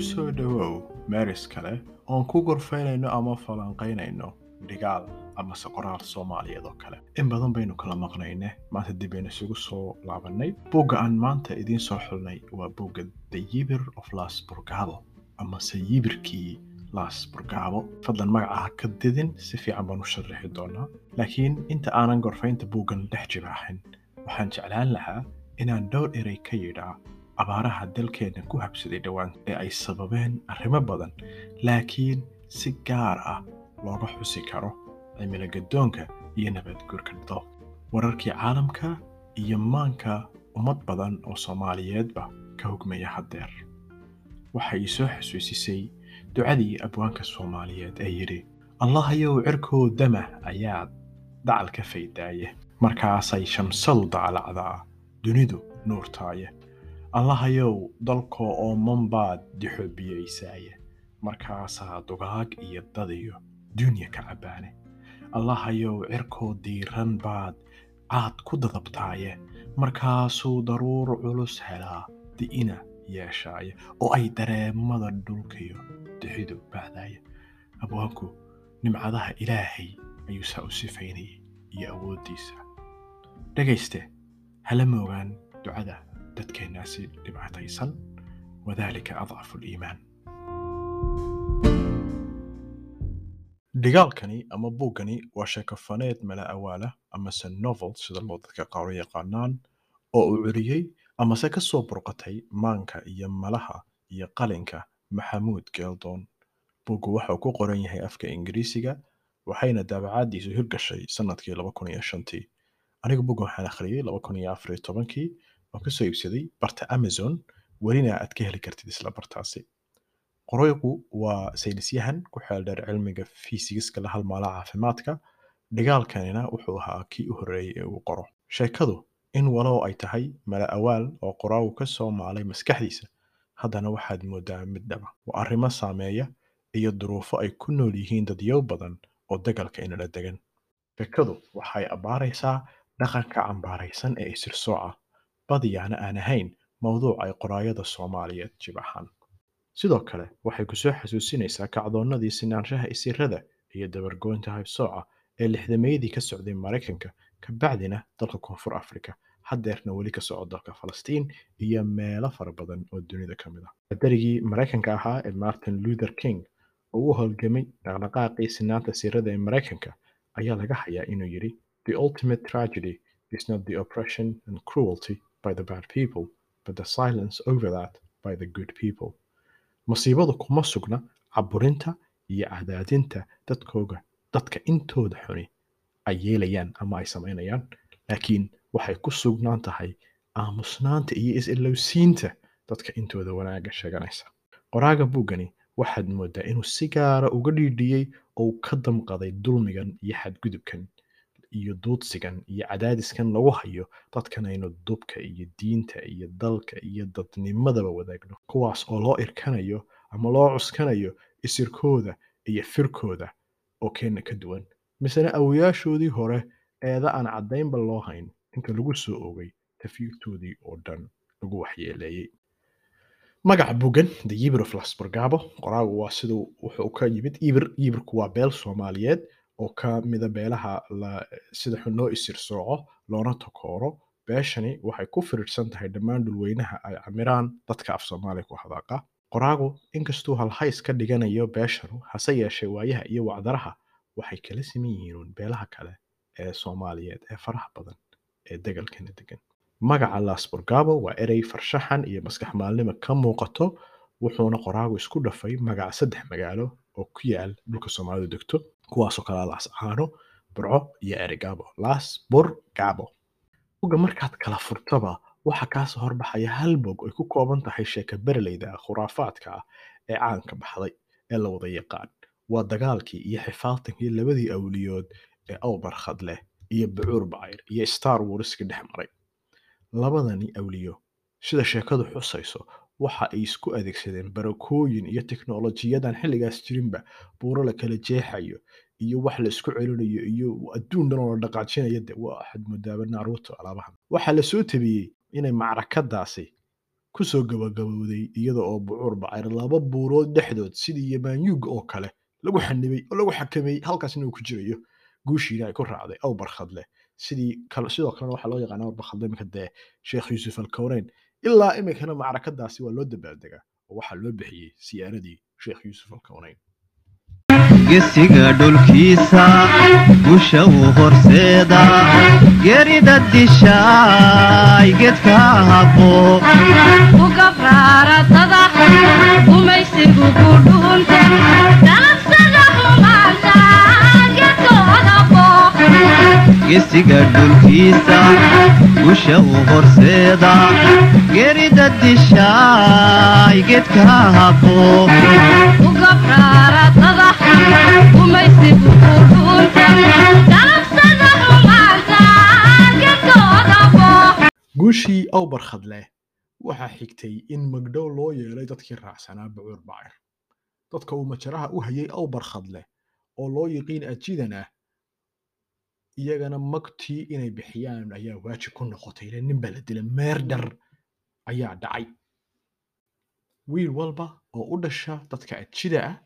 ku soo dhowow meeris kale oon ku gorfaynayno ama falanqaynayno dhigaal amase qoraal soomaaliyeed oo kale. In badan baynu kala maqnayne maanta dib aynu isugu soo laabannay. Buugga aan maanta idiin soo xulnay waa buugga the yibir of las burgabo amase yibirkii las burgabo fadlan magaca ha ka didin si fiican baan u sharaxi doonaa. Laakiin inta aanan gorfaynta buuggan dhex jibaaxin waxaan jeclaan lahaa inaan dhowr erey ka yidhaa abaaraha dalkeenna ku habsaday dhowaan ee ay sababeen arrimo badan laakiin si gaar ah looga xusi karo cimilo gaddoonka iyo nabadguurka dal wararkii caalamka iyo maanka ummad badan oo soomaaliyeedba ka hogmaya haddeer waxay soo xasuusisay ducadii abwaanka soomaaliyeed ee yidhi allahayow cirkow dama ayaad dacal ka faydaaye. Markaasay shamsadu dacalacdaa dunidu nuurtaaye allahayow dalkoo ooman baad dixoobiyeysaye markaasaa dugaag iyo dadiyo dunya ka cabbaane allahayow cirkoo diiran baad caad ku dadabtaaye. Markaasuu daruur culus helaa di'ina yeeshaaye oo ay dareemada dhulkiyo dixidu bahdaaye abwaanku nimcadaha ilaahay ayuu saa u sifaynayay iyo awooddiisa. Dhegayste hala moogaan ducada dadkeennaasi dhibcataysan wadaalika adcafu liimaan dhigaalkani ama buuggani waa sheekafaneed mala awaala amase novel sida loo dadka qaaro yaqaanaan oo uu curiyey amase ka soo burqatay maanka iyo malaha iyo qalinka maxamuud geeldoon buuggu waxauu ku qoran yahay afka ingiriisiga waxayna daabacaaddiisu hirgashay sannadkii laba kun iyo shantii aniga buugga waxaan akhriyey laba oo ka soo iibsaday barta amazon. Welina aad ka heli kartid isla bartaasi. Qoraygu waa saynisyahan ku xeeldheer cilmiga fiisigiska la halmaala caafimaadka. Dhigaalkanina wuxuu ahaa kii u horreeyey ee uu qoro. Sheekadu in walow ay tahay mala awaal oo qoraagu ka soo maalay maskaxdiisa. Haddana waxaad moodaa mid dhaba waa arrimo saameeya iyo duruufo ay ku nool yihiin dadyow badan oo dagalka inala degan. Sheekadu waxay abbaaraysaa dhaqanka cambaaraysan ee isirsooca badiyaana aan ahayn mowduuc ay qoraayada soomaaliyeed jibaxaan sidoo kale waxay ku soo xasuusinaysaa kacdoonnadii sinaanshaha isirada iyo dabargoynta haybsooca ee lixdameydii ka socday maraykanka kabacdina dalka koonfur afrika haddeerna weli ka soco dalka falastiin iyo meelo fara badan oo dunida ka mid ah. Badarigii maraykanka ahaa ee martin luther king oo u howlgamay dhaqdhaqaaqii sinaanta sirada ee maraykanka ayaa laga hayaa inuu yidhi the ultimate tragedy is not the oppression and cruelty by the bad people but the silence over that by the good people. Masiibadu kuma sugna caburinta iyo cadaadinta dadkooga dadka intooda xuni. Ay yeelayaan ama ay samaynayaan laakiin waxay ku sugnaan tahay aamusnaanta iyo is-ilowsiinta dadka intooda wanaagga sheeganaysa. Qoraaga buuggani waxaad moodaa inuu si gaara uga dhiidhiyey oo ka damqaday dulmigan iyo xadgudubkan iyo duudsigan iyo cadaadiskan lagu hayo dadkan aynu dubka iyo diinta iyo dalka iyo dadnimadaba wadaagno. Kuwaas oo loo irkanayo ama loo cuskanayo isirkooda iyo firkooda oo keenna ka duwan. Misena awoyaashoodii hore eeda aan caddaynba loo hayn inta lagu soo ogay tafiirtoodii oo dhan lagu waxyeeleeyey. Magaca bugan the yibir of lasburgabo qoraagu waa siduu wuxuu ka yimid yibir yibirku waa beel soomaaliyeed oo ka mida beelaha sida xun loo isir sooco loona takooro beeshani waxay ku firirsan tahay dhammaan dhulweynaha ay camiraan dadka af soomaaliya ku hadaaqa qoraagu inkastuu halhays ka dhiganayo beeshanu hase yeeshee waayaha iyo wacdaraha waxay kala siman yihiin beelaha kale ee soomaaliyeed ee faraha badan ee degalkana degan magaca lasburgabo waa erey farshaxan iyo maskax maalnimo ka muuqato wuxuuna qoraagu isku dhafay magaca saddex magaalo oo ku yaal dhulka soomaalidu degto kuwaasoo kala laascaano burco iyo erigabo lasburgabo buga markaad kala furtaba waxa kaasoo horbaxaya hal bog ay ku kooban tahay sheeka bereleyda khuraafaadka ah ee caanka baxday ee la wada yaqaan. Waa dagaalkii iyo xifaaltankii labadii awliyood ee awbarkhad leh iyo bucuur bacayr iyo star warski dhex maray. Labadani awliyo sida sheekadu xusayso waxa ay isku adeegsadeen barakooyin iyo teknolojiyadan xilligaas jirinba buuro la kala jeexayo iyo wax la isku celinayo iyo adduun dhan oo la dhaqaajinayo de waa axad mudaaba naruuto alaabahan waxaa la soo tabiyey inay macrakadaasi ku soo gabagabowday iyada oo bucuur bacayr laba buurood dhexdood sidii yamaanyuug oo kale lagu xanibay oo lagu xakameeyey halkaasna uu ku jirayo guushiina ay ku raacday aw barkhadle sidii sidoo kalena waxaa loo yaqaana aw barkhadle iminka dee sheekh yuusuf alkowneyn ilaa iminkana macrakadaasi waa loo dabaaldegaa oo waxaa loo bixiyey siyaaradii sheekh yuusuf alkowneyn gesiga dhulkiisa gusha uu horseeda gerida dishaay gedka habo ugabraaratada gumaysigu ku dhuunta gesiga dhulkiisa gusha uu horseeda gerida dishaay gedka booq guushii aw barkhadle waxaa xigtay in magdhow loo yeelay dadkii raacsanaa bucuur bacir dadka uu majaraha u hayay aw barkhadle oo loo yiqiin ajidan ah iyagana magtii inay bixiyaan ayaa waajib ku noqotay ile nin la dilay meerdhar ayaa dhacay wiil walba oo u dhasha dadka ajida ah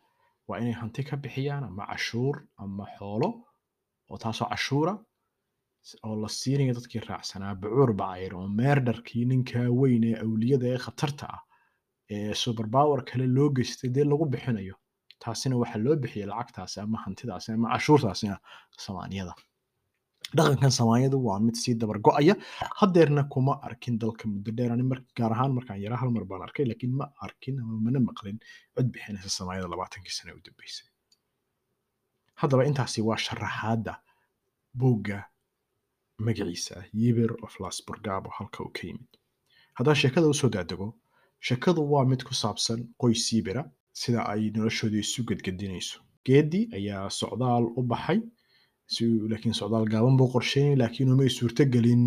waa inay hanti ka bixiyaan ama cashuur ama xoolo oo taasoo cashuura oo la siinayo dadkii raacsanaa bucuur bacayr oo meerdharkii ninkaa weyn ee awliyada ee khatarta ah ee superpower kale loo geystay dee lagu bixinayo taasina waxaa loo bixiyey lacagtaasi ama hantidaasi ama cashuurtaasina samaaniyada dhaqankan samaanyadu waa mid sii dabar go'aya. Haddeerna kuma arkin dalka muddo dheer. Ani gaar ahaan markaan yaraa hal mar baan arkay laakiin ma arkin ama mana maqlin cod bixinaysa samaanyada labaatankii sane u dambeysay. Haddaba intaasi waa sharaxaadda buugga magaciisa yiber of lasburgabo halka uu ka yimid. Haddaan sheekada u soo daadego sheekadu waa mid ku saabsan qoys yibera sida ay noloshooda isu gedgedinayso. Geedi ayaa socdaal u baxay si laakiin socdaal gaaban buu qorsheynay laakiin umay suurtogelin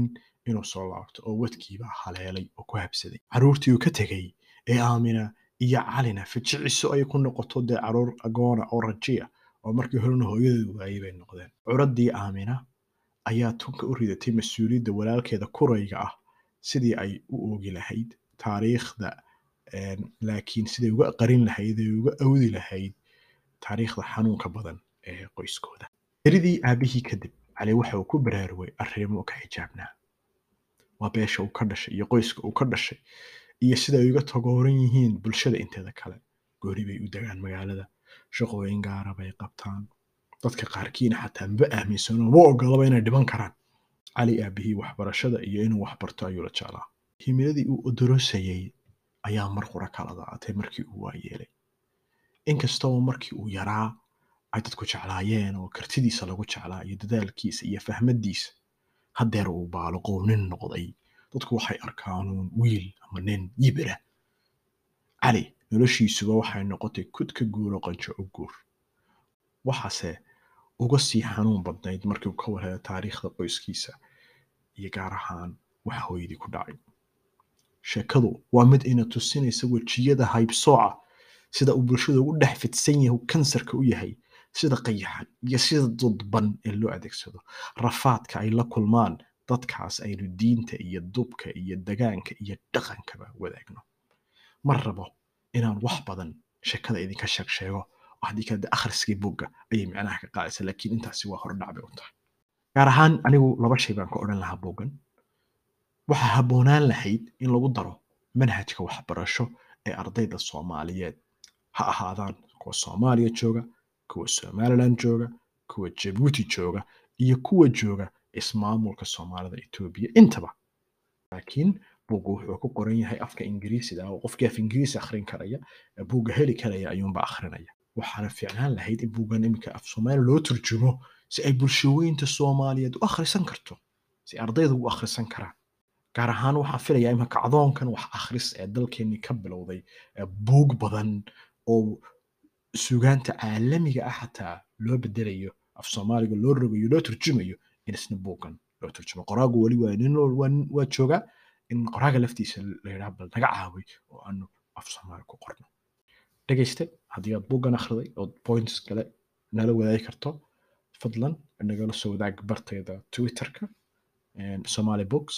inuu soo laabto oo wadkiibaa haleelay oo ku habsaday carruurtii uu ka tegey ee aamina iyo calina fijiciso ay ku noqoto dee carruur agoona oo rajiya oo markii horena hooyadeed waayey bay noqdeen curaddii aamina ayaa tunka u ridatay mas'uuliyadda walaalkeeda kurayga ah sidii ay u oogi lahayd taariikhda laakiin siday uga qarin lahayd ee uga awdi lahayd taariikhda xanuunka badan ee qoyskooda eridii aabihii kadib cali waxa uu ku baraarugay arrimo ka xijaabnaa waa beesha uu ka dhashay iyo qoyska uu ka dhashay iyo sida ay uga tagooran yihiin bulshada inteeda kale. Goori bay u degaan magaalada shaqooyin gaara bay qabtaan. Dadka qaarkiina xataa maba aaminsano ma ogolaba inay dhiban karaan. Cali aabihii waxbarashada iyo inuu wax barto ayuu la jeclaa. Himiladii uu odorosayey ayaa mar qura kala daatay markii uu waayeelay inkastoo markii uu yaraa ay dadku jeclaayeen oo kartidiisa lagu jeclaa iyo dadaalkiisa iyo fahmadiisa haddeer uu baaloqow nin noqday dadku waxay arkaanuun wiil ama nin yibira cali noloshiisuba waxay noqotay kud ka guuro qanjo u guur waxaase uga sii xanuun badnayd markii uu ka warheeyo taariikhda qoyskiisa iyo gaar ahaan waxa hooyadii ku dhacay sheekadu waa mid ina tusinaysa wejiyada haybsooca sida uu bulshada ugu dhex fidsan yahay kansarka u yahay sida qayaxan iyo sida dudban ee loo adeegsado. Rafaadka ay la kulmaan dadkaas aynu diinta iyo dubka iyo dagaanka iyo dhaqankaba wadaagno. Ma rabo inaan wax badan sheekada idinka sheeg sheego haddii kale akhriskii bugga ayay micnaha ka qaadaysa laakiin intaasi waa hordhac u tahay. Gaar ahaan anigu laba shay baan ka odhan lahaa buggan. Waxaa habboonaan lahayd in lagu daro manhajka waxbarasho ee ardayda soomaaliyeed. Ha ahaadaan kuwa soomaaliya jooga kuwa somaliland jooga kuwa jabuuti jooga iyo kuwa jooga ismaamulka soomaalida etoobiya intaba. Laakiin buugga wuxuu ku qoran yahay afka ingiriisida oo qofkii af ingiriisi akhrin karaya buugga heli karaya ayuunba akhrinaya. Waxaana fiicnaan lahayd in buuggan iminka af soomaali loo turjumo si ay bulshooyinta soomaaliyeed u akhrisan karto si ardaydu u akhrisan karaan. Gaar ahaan waxaan filayaa iminka kacdoonkan wax akhris ee dalkeenii ka bilowday buug badan oo sugaanta caalamiga ah xataa loo bedelayo af soomaaliga loo rogayo loo turjumayo in isna buuggan loo turjumo qoraagu weli waa joogaa in qoraaga laftiisa la yidhaha bal naga caawi oo aanu af soomaali ku qorno. Dhegayste haddii aad buuggan akhriday ood points kale nala wadaagi karto fadlan nagala soo wadaag bartayda twitterka somali books.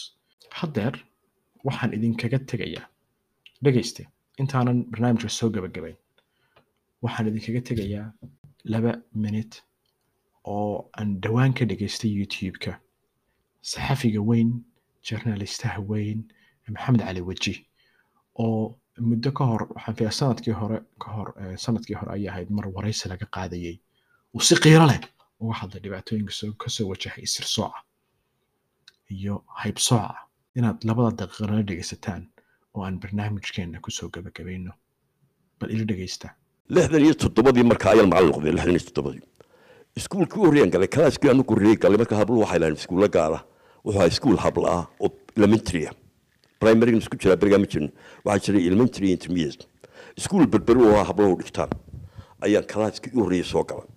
Haddeer waxaan idinkaga tegayaa. Dhegayste intaanan barnaamijka soo gabagabayn waxaan idinkaga tegayaa laba minute oo aan dhowaan ka dhegaystay youtube-ka. Saxafiga weyn journalistaha weyn maxamed cali weji oo muddo ka hor waxaan sannadkii hore ka hor eh, sannadkii hore ayay ahayd mar waraysi laga qaadayay. Uu si qiiro leh uga hadlay dhibaatooyinka soo ka soo wajahay sirsooca iyo haybsooca inaad labada daqiiqana dhegaysataan oo aan barnaamijkeenna ku soo gabagabayno bal ila dhegaysta lixdan iyo toddobadii marka ayaan macallin noqday lixdan iyo toddobadii. Iskuulkii u horreeyaan galay kalaaskii anu horreeyay galay marka habluhu waxay lahayn iskuulla gaara. Wuxuu ahaa iskuul habla ah oo elementary ah. Primary isku jiraa berigaa ma jirin. Waxaa jiray elementary intermediate. Iskuul berberi oo hablahu dhigtaan. Ayaan kalaaskii u horreeyay soo galay.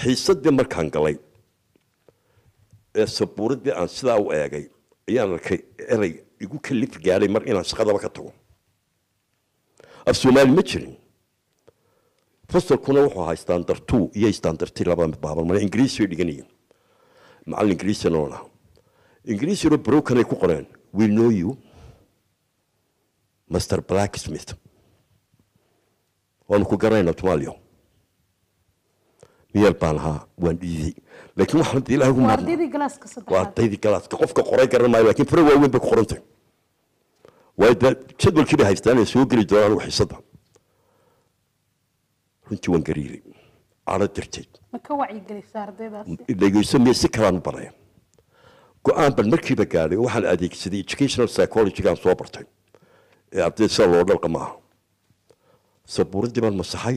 Xiisadii markaan galay ee sabuuradii aan sidaa u eegay ayaan arkay erey igu kalif gaadhay mar inaan shaqadaba ka tago. Af soomaali ma jirin fasalkuna wuxuu ahaa standard two iyo standard three baaban mana ingiriisi bay dhiganayeen macallin ingiriisina oo lahaa. Ingiriisina brokanay ku qoreen. We know you master blacksmith. Waanu ku garanayna tumaaliyo miyeel baan ahaa waan dhiiday. Laakiin waxaan ilaahay ugu waa ardaydii galaaska qofka qoray garan maayo laakiin fara waaweyn bay ku qorantay waayo dee jadwalkii bay haystaan ee soo geli doonaan xiisada runtii waan gariiray cadho darteed ma ka wacyigelisa ardaydaasi dhegeyso miya si kalaan u baraya go'aan ban markiiba gaadhay oo waxaan adeegsaday educational psychology-gaan soo bartay. Ee arday sida loo dhalqa maaha sabuuradii baan masaxay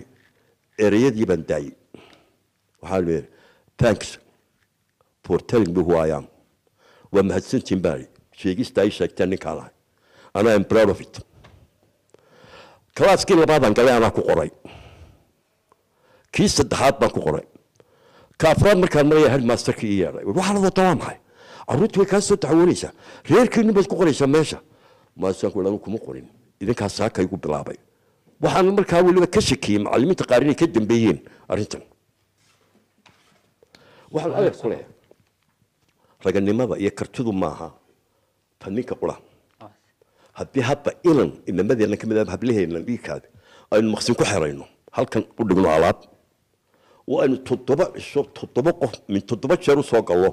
ereyadii baan daayey waxaa leeyahay thanks for telling me who I am. Waa mahadsantiin baani sheegista ay sheegteen ninkaan ahay. And I am proud of it. Kalaaskii labaadaan galay anaa ku qoray kii saddexaad baan ku qoray. Ka afraad markaan maraya headmasterkii ii yeedhay waxaa la wada waa maxay? Carruurtu way kaa soo taxawoonaysaa baad ku qoraysaa meesha. Maasaan ku kuma qorin. Idinkaas saaka igu bilaabay. Waxaan markaa weliba ka shakiyey macallimiinta qaar inay ka dambeeyeen arrintan. Waxaan adeer ku leeyahay. Raganimada iyo kartidu maaha. Ta ninka qura. Haddii hadda inan inamadeenna ka mid ah hablaheenna dhiigkaada aynu maqsin ku xerayno halkan u dhigno alaab oo aynu toddoba cisho toddoba qof min toddoba jeer u soo gallo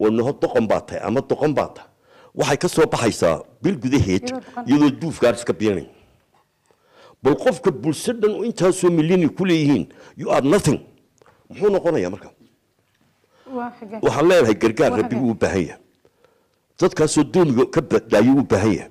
oo naho doqon baa tahay ama doqon baa tahay waxay ka soo baxaysaa bil gudaheed Iyadoo duufgaar iska biinay bal qofka bulsho dhan oo intaasoo milyani ku leeyihiin you are nothing. muxuu noqonayaa marka waa waxaan leenahay gargaar Waa rabbigu u baahan yahay dadkaasoo doomiga ka badbaayay u baahan yahay